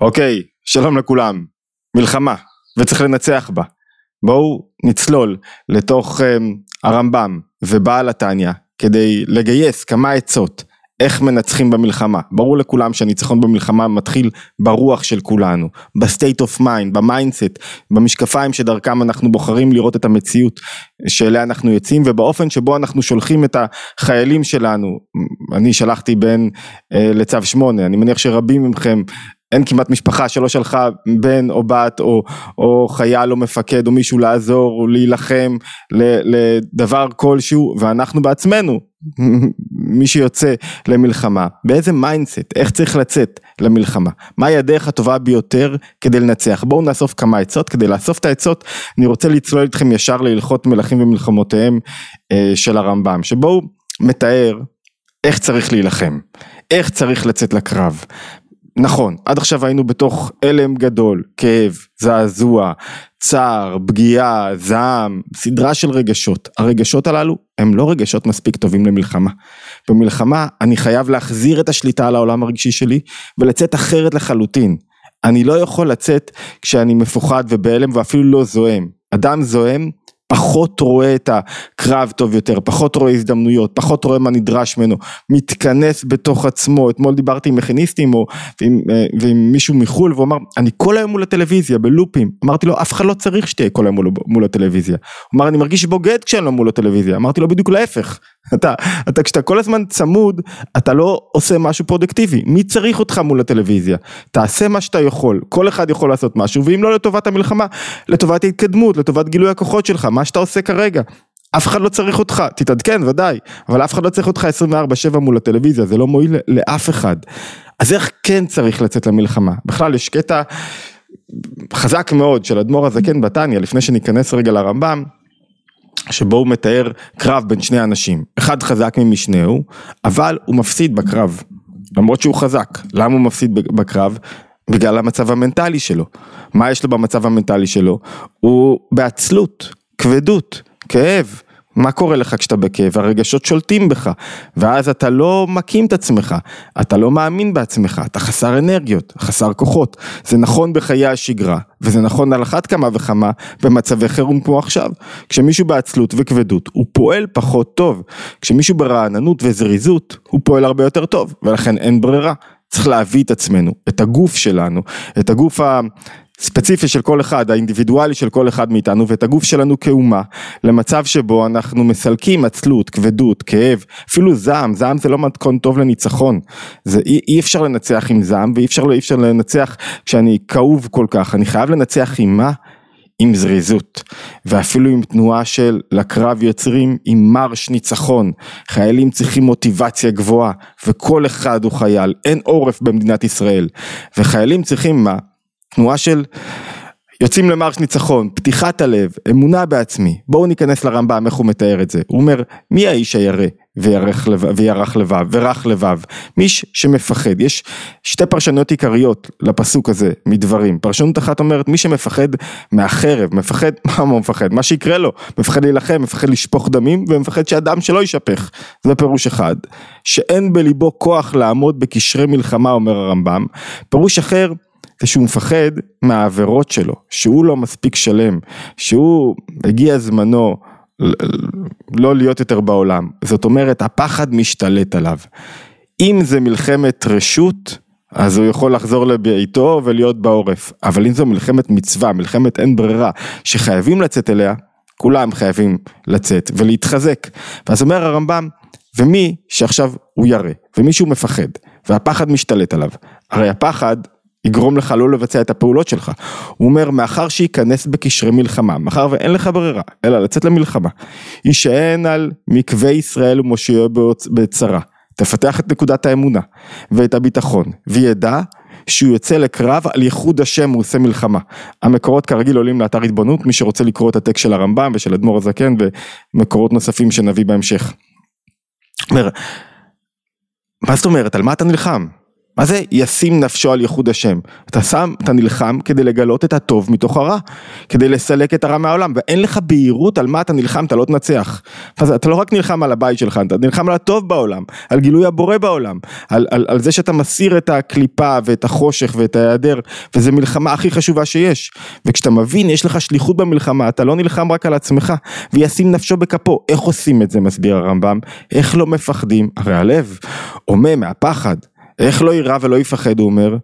אוקיי, שלום לכולם. מלחמה, וצריך לנצח בה. בואו נצלול לתוך um, הרמב"ם ובעל התניא כדי לגייס כמה עצות איך מנצחים במלחמה. ברור לכולם שהניצחון במלחמה מתחיל ברוח של כולנו, ב state of mind, ב mindset, במשקפיים שדרכם אנחנו בוחרים לראות את המציאות שאליה אנחנו יוצאים ובאופן שבו אנחנו שולחים את החיילים שלנו. אני שלחתי בן אה, לצו שמונה, אני מניח שרבים מכם אין כמעט משפחה שלא שלחה בן או בת או, או חייל או מפקד או מישהו לעזור או להילחם לדבר כלשהו ואנחנו בעצמנו מי שיוצא למלחמה. באיזה mindset? איך צריך לצאת למלחמה? מהי הדרך הטובה ביותר כדי לנצח? בואו נאסוף כמה עצות. כדי לאסוף את העצות אני רוצה לצלול איתכם ישר להלכות מלכים ומלחמותיהם אה, של הרמב"ם שבו הוא מתאר איך צריך להילחם איך צריך לצאת לקרב נכון, עד עכשיו היינו בתוך הלם גדול, כאב, זעזוע, צער, פגיעה, זעם, סדרה של רגשות. הרגשות הללו הם לא רגשות מספיק טובים למלחמה. במלחמה אני חייב להחזיר את השליטה על העולם הרגשי שלי ולצאת אחרת לחלוטין. אני לא יכול לצאת כשאני מפוחד ובהלם ואפילו לא זועם. אדם זועם פחות רואה את הקרב טוב יותר, פחות רואה הזדמנויות, פחות רואה מה נדרש ממנו, מתכנס בתוך עצמו, אתמול דיברתי עם מכיניסטים או ועם, אה, ועם מישהו מחו"ל והוא אמר אני כל היום מול הטלוויזיה בלופים, אמרתי לו אף אחד לא צריך שתהיה כל היום מול, מול הטלוויזיה, הוא אמר אני מרגיש בוגד כשאני לא מול הטלוויזיה, אמרתי לו בדיוק להפך, אתה, אתה כשאתה כל הזמן צמוד, אתה לא עושה משהו פרודוקטיבי, מי צריך אותך מול הטלוויזיה? תעשה מה שאתה יכול, כל אחד יכול לעשות משהו, ואם לא לטובת המלחמה, לטובת ההתקדמות, לטובת גילוי הכוחות שלך, מה שאתה עושה כרגע. אף אחד לא צריך אותך, תתעדכן ודאי, אבל אף אחד לא צריך אותך 24/7 מול הטלוויזיה, זה לא מועיל לאף אחד. אז איך כן צריך לצאת למלחמה? בכלל יש קטע חזק מאוד של אדמו"ר הזקן בתניא, לפני שניכנס רגע לרמב"ם, שבו הוא מתאר קרב בין שני אנשים, אחד חזק ממשנהו, אבל הוא מפסיד בקרב, למרות שהוא חזק, למה הוא מפסיד בקרב? בגלל המצב המנטלי שלו, מה יש לו במצב המנטלי שלו? הוא בעצלות, כבדות, כאב, מה קורה לך כשאתה בכאב? הרגשות שולטים בך, ואז אתה לא מקים את עצמך, אתה לא מאמין בעצמך, אתה חסר אנרגיות, חסר כוחות. זה נכון בחיי השגרה, וזה נכון על אחת כמה וכמה במצבי חירום כמו עכשיו. כשמישהו בעצלות וכבדות, הוא פועל פחות טוב. כשמישהו ברעננות וזריזות, הוא פועל הרבה יותר טוב, ולכן אין ברירה. צריך להביא את עצמנו, את הגוף שלנו, את הגוף ספציפי של כל אחד, האינדיבידואלי של כל אחד מאיתנו ואת הגוף שלנו כאומה למצב שבו אנחנו מסלקים עצלות, כבדות, כאב, אפילו זעם, זעם זה לא מתכון טוב לניצחון, זה אי, אי אפשר לנצח עם זעם ואי אפשר, אי אפשר לנצח כשאני כאוב כל כך, אני חייב לנצח עם מה? עם זריזות. ואפילו עם תנועה של לקרב יוצרים עם מרש ניצחון. חיילים צריכים מוטיבציה גבוהה וכל אחד הוא חייל. אין עורף במדינת ישראל. וחיילים צריכים מה? תנועה של יוצאים למרש ניצחון, פתיחת הלב, אמונה בעצמי. בואו ניכנס לרמב"ם איך הוא מתאר את זה. הוא אומר, מי האיש הירא וירך לבב, וירך לבב ורך לבב? מי שמפחד. יש שתי פרשנויות עיקריות לפסוק הזה מדברים. פרשנות אחת אומרת, מי שמפחד מהחרב, מפחד, מה הוא מפחד? מה שיקרה לו. מפחד להילחם, מפחד לשפוך דמים, ומפחד שהדם שלו יישפך. זה פירוש אחד. שאין בליבו כוח לעמוד בקשרי מלחמה, אומר הרמב"ם. פירוש אחר, זה שהוא מפחד מהעבירות שלו, שהוא לא מספיק שלם, שהוא הגיע זמנו לא להיות יותר בעולם, זאת אומרת הפחד משתלט עליו. אם זה מלחמת רשות, אז הוא יכול לחזור לביתו ולהיות בעורף, אבל אם זו מלחמת מצווה, מלחמת אין ברירה, שחייבים לצאת אליה, כולם חייבים לצאת ולהתחזק. ואז אומר הרמב"ם, ומי שעכשיו הוא ירא, ומי שהוא מפחד, והפחד משתלט עליו, הרי הפחד יגרום לך לא לבצע את הפעולות שלך. הוא אומר, מאחר שייכנס בקשרי מלחמה, מאחר ואין לך ברירה, אלא לצאת למלחמה, יישען על מקווה ישראל ומושיעו בצרה. תפתח את נקודת האמונה ואת הביטחון, וידע שהוא יוצא לקרב על ייחוד השם הוא עושה מלחמה. המקורות כרגיל עולים לאתר התבוננות, מי שרוצה לקרוא את הטקסט של הרמב"ם ושל אדמו"ר הזקן ומקורות נוספים שנביא בהמשך. אומר, מה זאת אומרת, על מה אתה נלחם? מה זה ישים נפשו על ייחוד השם? אתה שם, אתה נלחם כדי לגלות את הטוב מתוך הרע, כדי לסלק את הרע מהעולם, ואין לך בהירות על מה אתה נלחם, אתה לא תנצח. אז אתה לא רק נלחם על הבית שלך, אתה נלחם על הטוב בעולם, על גילוי הבורא בעולם, על, על, על זה שאתה מסיר את הקליפה ואת החושך ואת ההיעדר, וזו מלחמה הכי חשובה שיש. וכשאתה מבין, יש לך שליחות במלחמה, אתה לא נלחם רק על עצמך, וישים נפשו בכפו. איך עושים את זה, מסביר הרמב"ם? איך לא מפחדים? הרי הלב הומה מהפחד. איך לא יירא ולא יפחד, הוא אומר?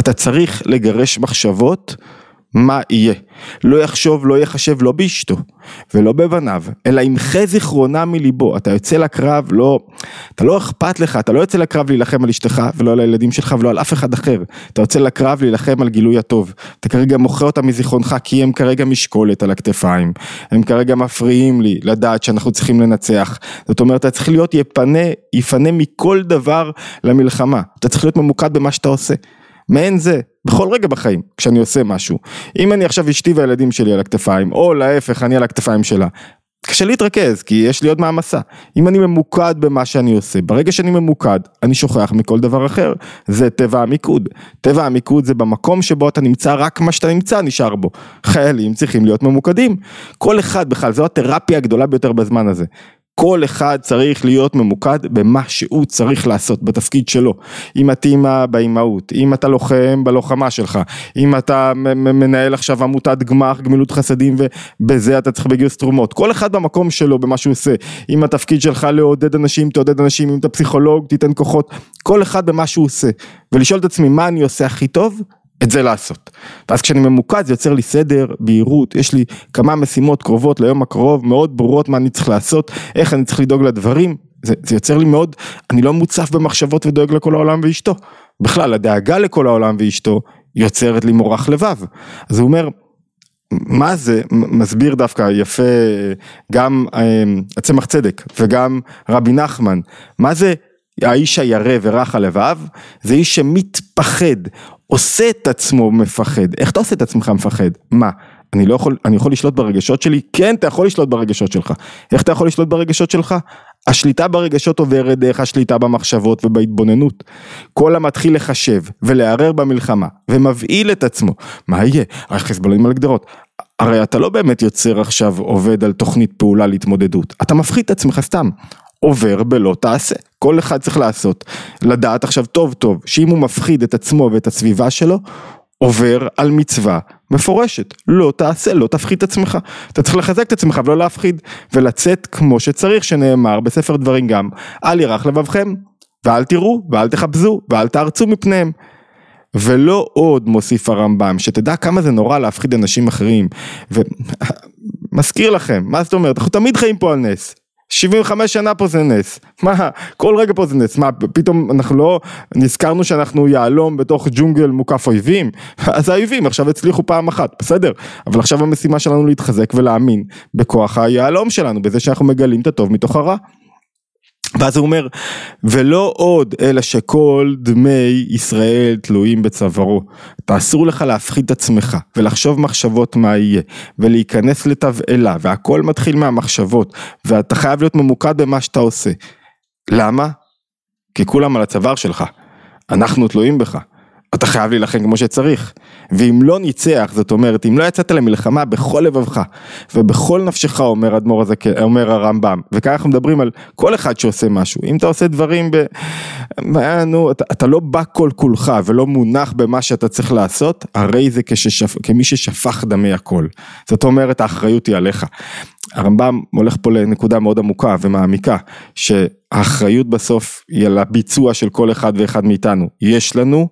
אתה צריך לגרש מחשבות מה יהיה. לא יחשוב, לא יחשב לא באשתו ולא בבניו, אלא ימחה זיכרונה מליבו. אתה יוצא לקרב, לא, אתה לא אכפת לך, אתה לא יוצא לקרב להילחם על אשתך ולא על הילדים שלך ולא על אף אחד אחר. אתה יוצא לקרב להילחם על גילוי הטוב. אתה כרגע מוחה אותם מזיכרונך כי הם כרגע משקולת על הכתפיים. הם כרגע מפריעים לי לדעת שאנחנו צריכים לנצח. זאת אומרת, אתה צריך להיות יפנה, יפנה מכל דבר למלחמה. אתה צריך להיות ממוקד במה שאתה עושה. מעין זה, בכל רגע בחיים, כשאני עושה משהו. אם אני עכשיו אשתי והילדים שלי על הכתפיים, או להפך, אני על הכתפיים שלה. קשה להתרכז, כי יש לי עוד מעמסה. אם אני ממוקד במה שאני עושה, ברגע שאני ממוקד, אני שוכח מכל דבר אחר. זה טבע המיקוד. טבע המיקוד זה במקום שבו אתה נמצא, רק מה שאתה נמצא נשאר בו. חיילים צריכים להיות ממוקדים. כל אחד בכלל, זו התרפיה הגדולה ביותר בזמן הזה. כל אחד צריך להיות ממוקד במה שהוא צריך לעשות בתפקיד שלו. אם את אימא באימהות, אם אתה לוחם בלוחמה שלך, אם אתה מנהל עכשיו עמותת גמח, גמילות חסדים ובזה אתה צריך בגיוס תרומות. כל אחד במקום שלו במה שהוא עושה. אם התפקיד שלך לעודד אנשים, תעודד אנשים, אם אתה פסיכולוג, תיתן כוחות. כל אחד במה שהוא עושה. ולשאול את עצמי מה אני עושה הכי טוב את זה לעשות. ואז כשאני ממוקד זה יוצר לי סדר, בהירות, יש לי כמה משימות קרובות ליום הקרוב, מאוד ברורות מה אני צריך לעשות, איך אני צריך לדאוג לדברים, זה, זה יוצר לי מאוד, אני לא מוצף במחשבות ודואג לכל העולם ואשתו. בכלל, הדאגה לכל העולם ואשתו יוצרת לי מורך לבב. אז הוא אומר, מה זה, מסביר דווקא יפה גם אה, הצמח צדק וגם רבי נחמן, מה זה האיש הירא ורך הלבב, זה איש שמתפחד, עושה את עצמו מפחד. איך אתה עושה את עצמך מפחד? מה? אני לא יכול, אני יכול לשלוט ברגשות שלי? כן, אתה יכול לשלוט ברגשות שלך. איך אתה יכול לשלוט ברגשות שלך? השליטה ברגשות עוברת דרך השליטה במחשבות ובהתבוננות. כל המתחיל לחשב ולערער במלחמה ומבהיל את עצמו, מה יהיה? הרי חיזבאללים על גדרות. הרי אתה לא באמת יוצר עכשיו עובד על תוכנית פעולה להתמודדות, אתה מפחית את עצמך סתם. עובר בלא תעשה. כל אחד צריך לעשות, לדעת עכשיו טוב טוב, שאם הוא מפחיד את עצמו ואת הסביבה שלו, עובר על מצווה מפורשת, לא תעשה, לא תפחיד את עצמך, אתה צריך לחזק את עצמך ולא להפחיד, ולצאת כמו שצריך, שנאמר בספר דברים גם, אל ירח לבבכם, ואל תראו, ואל תחפזו, ואל תארצו מפניהם. ולא עוד מוסיף הרמב"ם, שתדע כמה זה נורא להפחיד אנשים אחרים, ומזכיר לכם, מה זאת אומרת, אנחנו תמיד חיים פה על נס, 75 שנה פה זה נס, מה, כל רגע פה זה נס, מה, פתאום אנחנו לא נזכרנו שאנחנו יהלום בתוך ג'ונגל מוקף אויבים, אז האויבים עכשיו הצליחו פעם אחת, בסדר, אבל עכשיו המשימה שלנו להתחזק ולהאמין בכוח היהלום שלנו, בזה שאנחנו מגלים את הטוב מתוך הרע. ואז הוא אומר, ולא עוד, אלא שכל דמי ישראל תלויים בצווארו. אסור לך להפחיד את עצמך, ולחשוב מחשבות מה יהיה, ולהיכנס לתבהלה, והכל מתחיל מהמחשבות, ואתה חייב להיות ממוקד במה שאתה עושה. למה? כי כולם על הצוואר שלך. אנחנו תלויים בך. אתה חייב להילחם כמו שצריך. ואם לא ניצח, זאת אומרת, אם לא יצאת למלחמה בכל לבבך ובכל נפשך, אומר אדמו"ר הזקן, אומר הרמב"ם, וכאן אנחנו מדברים על כל אחד שעושה משהו. אם אתה עושה דברים ב... נו, אתה, אתה לא בא כל כולך ולא מונח במה שאתה צריך לעשות, הרי זה כששפ... כמי ששפך דמי הכל. זאת אומרת, האחריות היא עליך. הרמב"ם הולך פה לנקודה מאוד עמוקה ומעמיקה, שהאחריות בסוף היא על הביצוע של כל אחד ואחד מאיתנו. יש לנו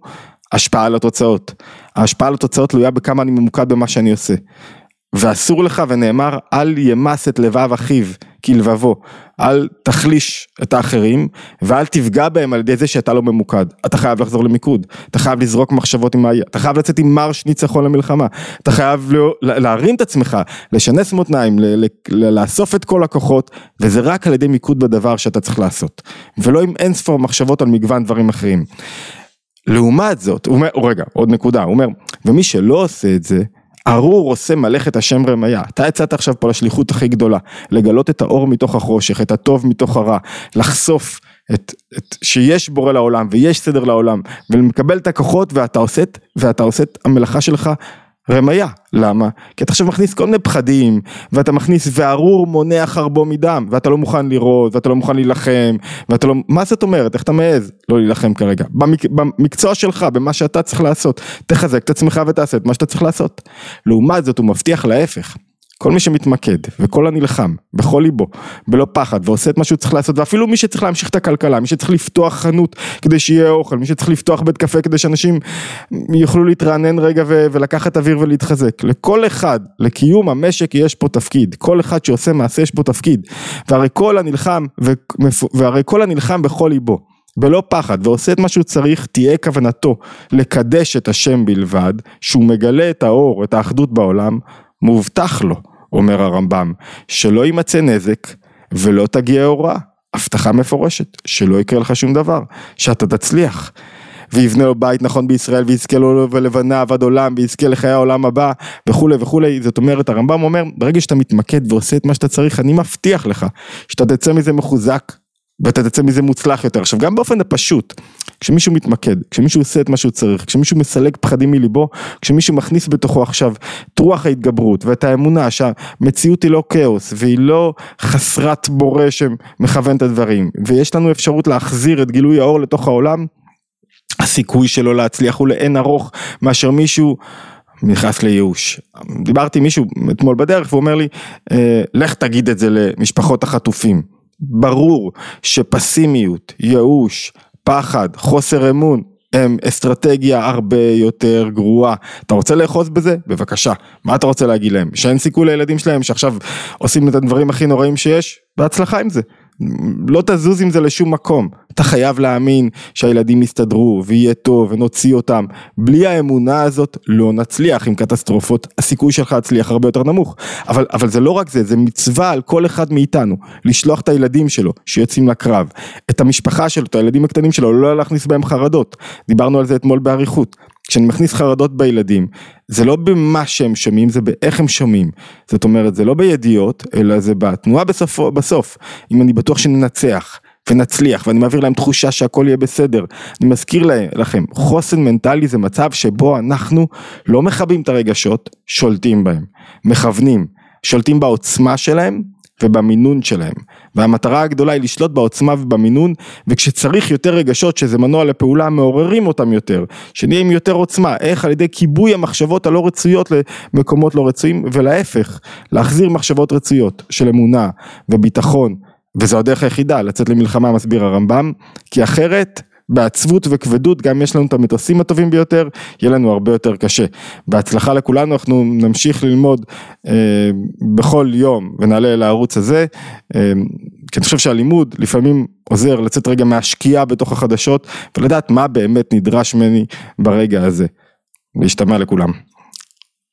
השפעה על התוצאות. ההשפעה על התוצאות תלויה בכמה אני ממוקד במה שאני עושה. ואסור לך ונאמר אל ימס את לבב אחיו כלבבו, אל תחליש את האחרים ואל תפגע בהם על ידי זה שאתה לא ממוקד, אתה חייב לחזור למיקוד, אתה חייב לזרוק מחשבות עם מה אתה חייב לצאת עם מרש ניצחון למלחמה, אתה חייב לא, להרים את עצמך, לשנס מותניים, לאסוף את כל הכוחות וזה רק על ידי מיקוד בדבר שאתה צריך לעשות, ולא עם אין ספור מחשבות על מגוון דברים אחרים. לעומת זאת, הוא אומר, רגע, עוד נקודה, הוא אומר, ומי שלא עושה את זה, ארור עושה מלאכת השם רמיה, אתה יצאת עכשיו פה לשליחות הכי גדולה, לגלות את האור מתוך החושך, את הטוב מתוך הרע, לחשוף את, את, שיש בורא לעולם ויש סדר לעולם, ולקבל את הכוחות ואתה עושה, את המלאכה שלך רמיה, למה? כי אתה עכשיו מכניס כל מיני פחדים, ואתה מכניס וארור מונע חרבו מדם, ואתה לא מוכן לראות, ואתה לא מוכן להילחם, ואתה לא, מה זאת אומרת? איך אתה מעז לא להילחם כרגע? במק, במקצוע שלך, במה שאתה צריך לעשות, תחזק את עצמך ותעשה את מה שאתה צריך לעשות. לעומת זאת הוא מבטיח להפך. כל מי שמתמקד וכל הנלחם בכל ליבו בלא פחד ועושה את מה שהוא צריך לעשות ואפילו מי שצריך להמשיך את הכלכלה מי שצריך לפתוח חנות כדי שיהיה אוכל מי שצריך לפתוח בית קפה כדי שאנשים יוכלו להתרענן רגע ו- ולקחת אוויר ולהתחזק. לכל אחד לקיום המשק יש פה תפקיד. כל אחד שעושה מעשה יש פה תפקיד. והרי כל הנלחם ו- והרי כל הנלחם בכל ליבו בלא פחד ועושה את מה שהוא צריך תהיה כוונתו לקדש את השם בלבד שהוא מגלה את האור את האחדות בעולם מובטח לו, אומר הרמב"ם, שלא יימצא נזק ולא תגיע הוראה. הבטחה מפורשת, שלא יקרה לך שום דבר, שאתה תצליח. ויבנה לו בית נכון בישראל ויזכה לו ולבנה עבד עולם ויזכה לחיי העולם הבא וכולי וכולי זאת אומרת הרמב"ם אומר ברגע שאתה מתמקד ועושה את מה שאתה צריך אני מבטיח לך שאתה תצא מזה מחוזק ואתה תצא מזה מוצלח יותר. עכשיו גם באופן הפשוט, כשמישהו מתמקד, כשמישהו עושה את מה שהוא צריך, כשמישהו מסלק פחדים מליבו, כשמישהו מכניס בתוכו עכשיו את רוח ההתגברות ואת האמונה שהמציאות היא לא כאוס והיא לא חסרת בורא שמכוון את הדברים, ויש לנו אפשרות להחזיר את גילוי האור לתוך העולם, הסיכוי שלו להצליח הוא לאין ארוך מאשר מישהו נכנס לייאוש. דיברתי עם מישהו אתמול בדרך והוא אומר לי, אה, לך תגיד את זה למשפחות החטופים. ברור שפסימיות, ייאוש, פחד, חוסר אמון, הם אסטרטגיה הרבה יותר גרועה. אתה רוצה לאחוז בזה? בבקשה. מה אתה רוצה להגיד להם? שאין סיכוי לילדים שלהם שעכשיו עושים את הדברים הכי נוראים שיש? בהצלחה עם זה. לא תזוז עם זה לשום מקום. אתה חייב להאמין שהילדים יסתדרו ויהיה טוב ונוציא אותם. בלי האמונה הזאת לא נצליח עם קטסטרופות, הסיכוי שלך להצליח הרבה יותר נמוך. אבל, אבל זה לא רק זה, זה מצווה על כל אחד מאיתנו, לשלוח את הילדים שלו שיוצאים לקרב, את המשפחה שלו, את הילדים הקטנים שלו, לא להכניס בהם חרדות. דיברנו על זה אתמול באריכות. כשאני מכניס חרדות בילדים, זה לא במה שהם שומעים, זה באיך הם שומעים. זאת אומרת, זה לא בידיעות, אלא זה בתנועה בסוף, בסוף. אם אני בטוח שננצח, ונצליח, ואני מעביר להם תחושה שהכל יהיה בסדר. אני מזכיר לכם, חוסן מנטלי זה מצב שבו אנחנו לא מכבים את הרגשות, שולטים בהם, מכוונים, שולטים בעוצמה שלהם, ובמינון שלהם. והמטרה הגדולה היא לשלוט בעוצמה ובמינון, וכשצריך יותר רגשות שזה מנוע לפעולה מעוררים אותם יותר, שנהיה עם יותר עוצמה, איך על ידי כיבוי המחשבות הלא רצויות למקומות לא רצויים, ולהפך, להחזיר מחשבות רצויות של אמונה וביטחון, וזו הדרך היחידה לצאת למלחמה מסביר הרמב"ם, כי אחרת בעצבות וכבדות, גם יש לנו את המטוסים הטובים ביותר, יהיה לנו הרבה יותר קשה. בהצלחה לכולנו, אנחנו נמשיך ללמוד אה, בכל יום ונעלה לערוץ הזה, אה, כי אני חושב שהלימוד לפעמים עוזר לצאת רגע מהשקיעה בתוך החדשות ולדעת מה באמת נדרש ממני ברגע הזה. להשתמע לכולם.